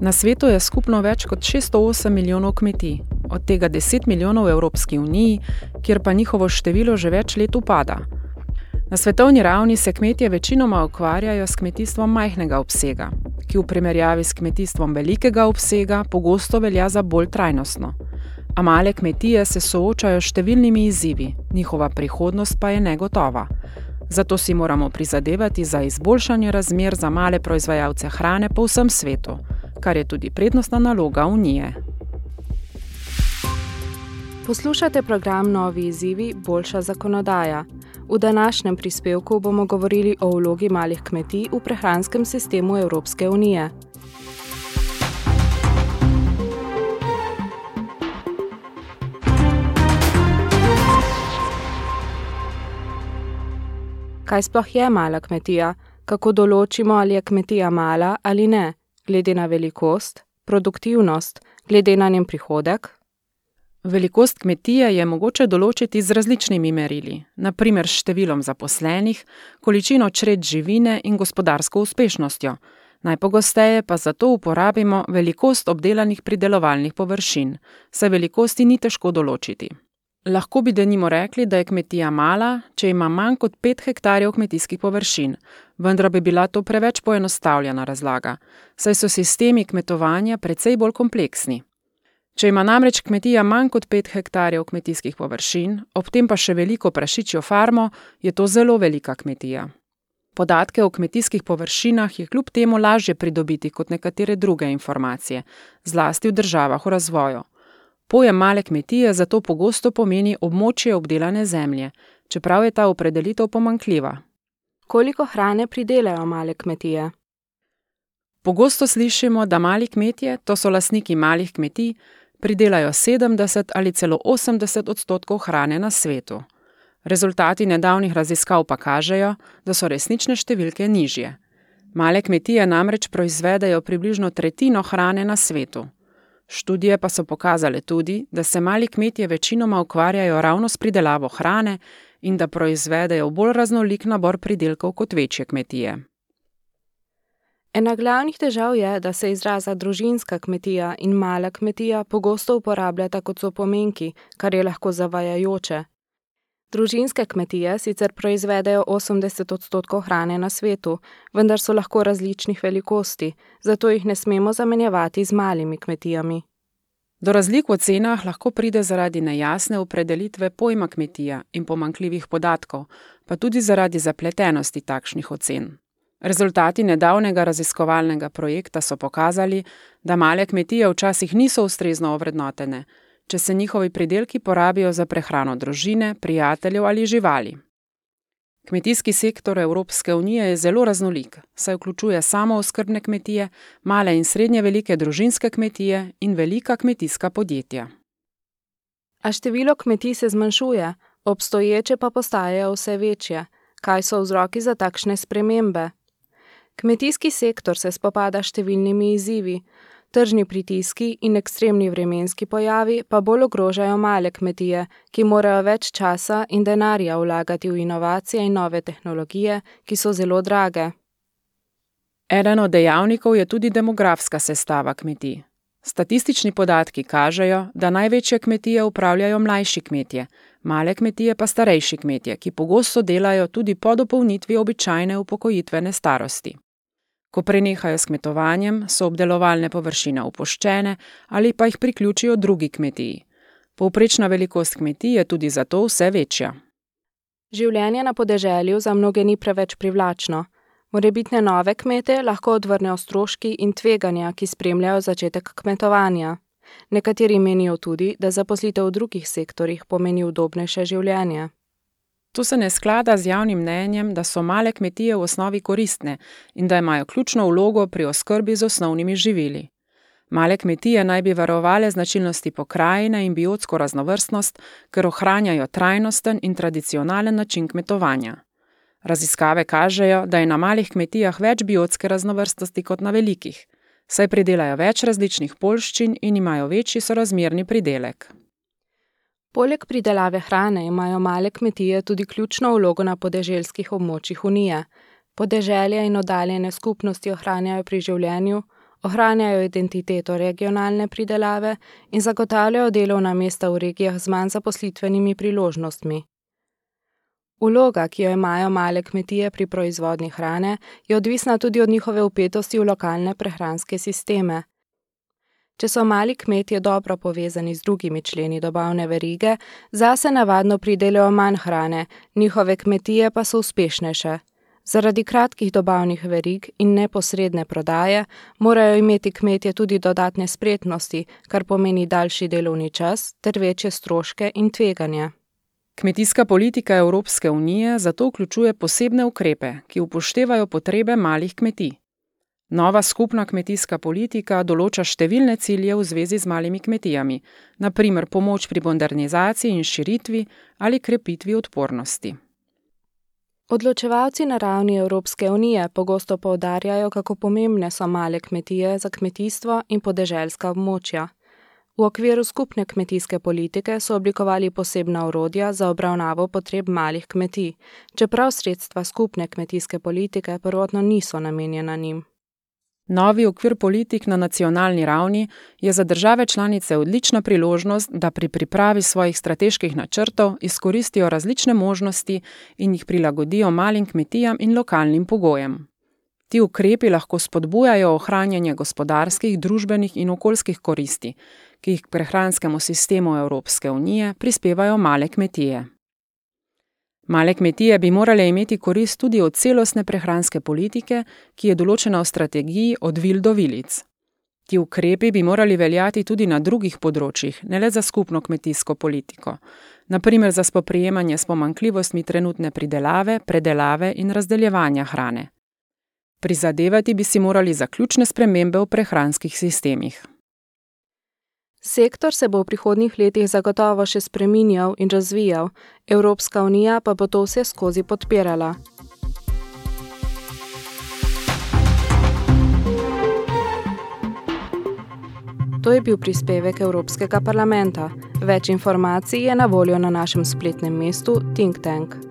Na svetu je skupno več kot 608 milijonov kmetij, od tega 10 milijonov v Evropski uniji, kjer pa njihovo število že več let upada. Na svetovni ravni se kmetje večinoma ukvarjajo s kmetijstvom majhnega obsega, ki v primerjavi s kmetijstvom velikega obsega pogosto velja za bolj trajnostno. A male kmetije se soočajo s številnimi izzivi, njihova prihodnost pa je negotova. Zato si moramo prizadevati za izboljšanje razmer za male proizvajalce hrane po vsem svetu, kar je tudi prednostna naloga Unije. Poslušate program Novi izzivi, boljša zakonodaja. V današnjem prispevku bomo govorili o vlogi malih kmetij v prehranskem sistemu Evropske unije. Kaj sploh je mala kmetija? Kako določimo, ali je kmetija mala ali ne, glede na velikost, produktivnost, glede na njen prihodek? Velikost kmetije je mogoče določiti z različnimi merili, naprimer s številom zaposlenih, količino čred živine in gospodarsko uspešnostjo. Najpogosteje pa zato uporabimo velikost obdelanih pridelovalnih površin, saj velikosti ni težko določiti. Lahko bi denimo rekli, da je kmetija mala, če ima manj kot 5 hektarjev kmetijskih površin, vendar bi bila to preveč poenostavljena razlaga, saj so sistemi kmetovanja precej bolj kompleksni. Če ima namreč kmetija manj kot 5 hektarjev kmetijskih površin, ob tem pa še veliko prašičjo farmo, je to zelo velika kmetija. Podatke o kmetijskih površinah je kljub temu lažje pridobiti kot nekatere druge informacije, zlasti v državah v razvoju. Pojem male kmetije zato pogosto pomeni območje obdelane zemlje, čeprav je ta opredelitev pomankljiva. Koliko hrane pridelajo male kmetije? Pogosto slišimo, da mali kmetje, to so lastniki malih kmetij, pridelajo 70 ali celo 80 odstotkov hrane na svetu. Rezultati nedavnih raziskav pa kažejo, da so resnične številke nižje. Male kmetije namreč proizvedajo približno tretjino hrane na svetu. Študije pa so pokazale tudi, da se mali kmetje večinoma ukvarjajo ravno s pridelavo hrane in da proizvedajo bolj raznolik nabor pridelkov kot večje kmetije. Ena glavnih težav je, da se izraza družinska kmetija in mala kmetija pogosto uporabljata kot so pomenki, kar je lahko zavajajoče. Družinske kmetije sicer proizvedejo 80 odstotkov hrane na svetu, vendar so lahko različnih velikosti, zato jih ne smemo zamenjevati z malimi kmetijami. Do razlik v cenah lahko pride zaradi nejasne opredelitve pojma kmetija in pomankljivih podatkov, pa tudi zaradi zapletenosti takšnih ocen. Rezultati nedavnega raziskovalnega projekta so pokazali, da male kmetije včasih niso ustrezno ovrednotene, če se njihovi pridelki porabijo za prehrano družine, prijateljev ali živali. Kmetijski sektor Evropske unije je zelo raznolik, saj vključuje samo oskrbne kmetije, male in srednje velike družinske kmetije in velika kmetijska podjetja. A število kmetij se zmanjšuje, obstoječe pa postajajo vse večje. Kaj so vzroki za takšne spremembe? Kmetijski sektor se spopada s številnimi izzivi, tržni pritiski in ekstremni vremenski pojavi pa bolj ogrožajo male kmetije, ki morajo več časa in denarja vlagati v inovacije in nove tehnologije, ki so zelo drage. Eden od dejavnikov je tudi demografska sestava kmetij. Statistični podatki kažejo, da največje kmetije upravljajo mlajši kmetje, male kmetije pa starejši kmetje, ki pogosto delajo tudi po dopolnitvi običajne upokojitvene starosti. Ko prenehajo s kmetovanjem, so obdelovalne površine opuščene ali pa jih priključijo drugi kmetiji. Povprečna velikost kmetij je tudi zato vse večja. Življenje na podeželju za mnoge ni preveč privlačno. Morebitne nove kmete lahko odvrnejo stroški in tveganja, ki spremljajo začetek kmetovanja. Nekateri menijo tudi, da zaposlitev v drugih sektorjih pomeni udobnejše življenje. To se ne sklada z javnim mnenjem, da so male kmetije v osnovi koristne in da imajo ključno vlogo pri oskrbi z osnovnimi živili. Male kmetije naj bi varovale značilnosti pokrajine in biotsko raznovrstnost, ker ohranjajo trajnosten in tradicionalen način kmetovanja. Raziskave kažejo, da je na malih kmetijah več biotske raznovrstnosti kot na velikih, saj pridelajo več različnih polščin in imajo večji sorazmerni pridelek. Poleg pridelave hrane imajo male kmetije tudi ključno vlogo na podeželskih območjih Unije. Podeželje in oddaljene skupnosti ohranjajo pri življenju, ohranjajo identiteto regionalne pridelave in zagotavljajo delovna mesta v regijah z manj zaposlitvenimi priložnostmi. Uloga, ki jo imajo male kmetije pri proizvodnji hrane, je odvisna tudi od njihove upetosti v lokalne prehranske sisteme. Če so mali kmetje dobro povezani z drugimi členi dobavne verige, zase navadno pridelajo manj hrane, njihove kmetije pa so uspešnejše. Zaradi kratkih dobavnih verig in neposredne prodaje morajo imeti kmetje tudi dodatne spretnosti, kar pomeni daljši delovni čas ter večje stroške in tveganje. Kmetijska politika Evropske unije zato vključuje posebne ukrepe, ki upoštevajo potrebe malih kmetij. Nova skupna kmetijska politika določa številne cilje v zvezi z malimi kmetijami, naprimer pomoč pri modernizaciji in širitvi ali krepitvi odpornosti. Odločevalci na ravni Evropske unije pogosto poudarjajo, kako pomembne so male kmetije za kmetijstvo in podeželska območja. V okviru skupne kmetijske politike so oblikovali posebna orodja za obravnavo potreb malih kmetij, čeprav sredstva skupne kmetijske politike prvotno niso namenjena njim. Novi okvir politik na nacionalni ravni je za države članice odlična priložnost, da pri pripravi svojih strateških načrtov izkoristijo različne možnosti in jih prilagodijo malim kmetijam in lokalnim pogojem. Ti ukrepi lahko spodbujajo ohranjanje gospodarskih, družbenih in okoljskih koristi, ki jih k prehranskemu sistemu Evropske unije prispevajo male kmetije. Male kmetije bi morale imeti korist tudi od celostne prehranske politike, ki je določena v strategiji od vil do vilic. Ti ukrepi bi morali veljati tudi na drugih področjih, ne le za skupno kmetijsko politiko, naprimer za spoprijemanje s pomankljivostmi trenutne pridelave, predelave in razdeljevanja hrane. Prizadevati bi si morali za ključne spremembe v prehranskih sistemih. Sektor se bo v prihodnjih letih zagotovo še spreminjal in razvijal, Evropska unija pa bo to vse skozi podpirala. To je bil prispevek Evropskega parlamenta. Več informacij je na voljo na našem spletnem mestu Think Tank.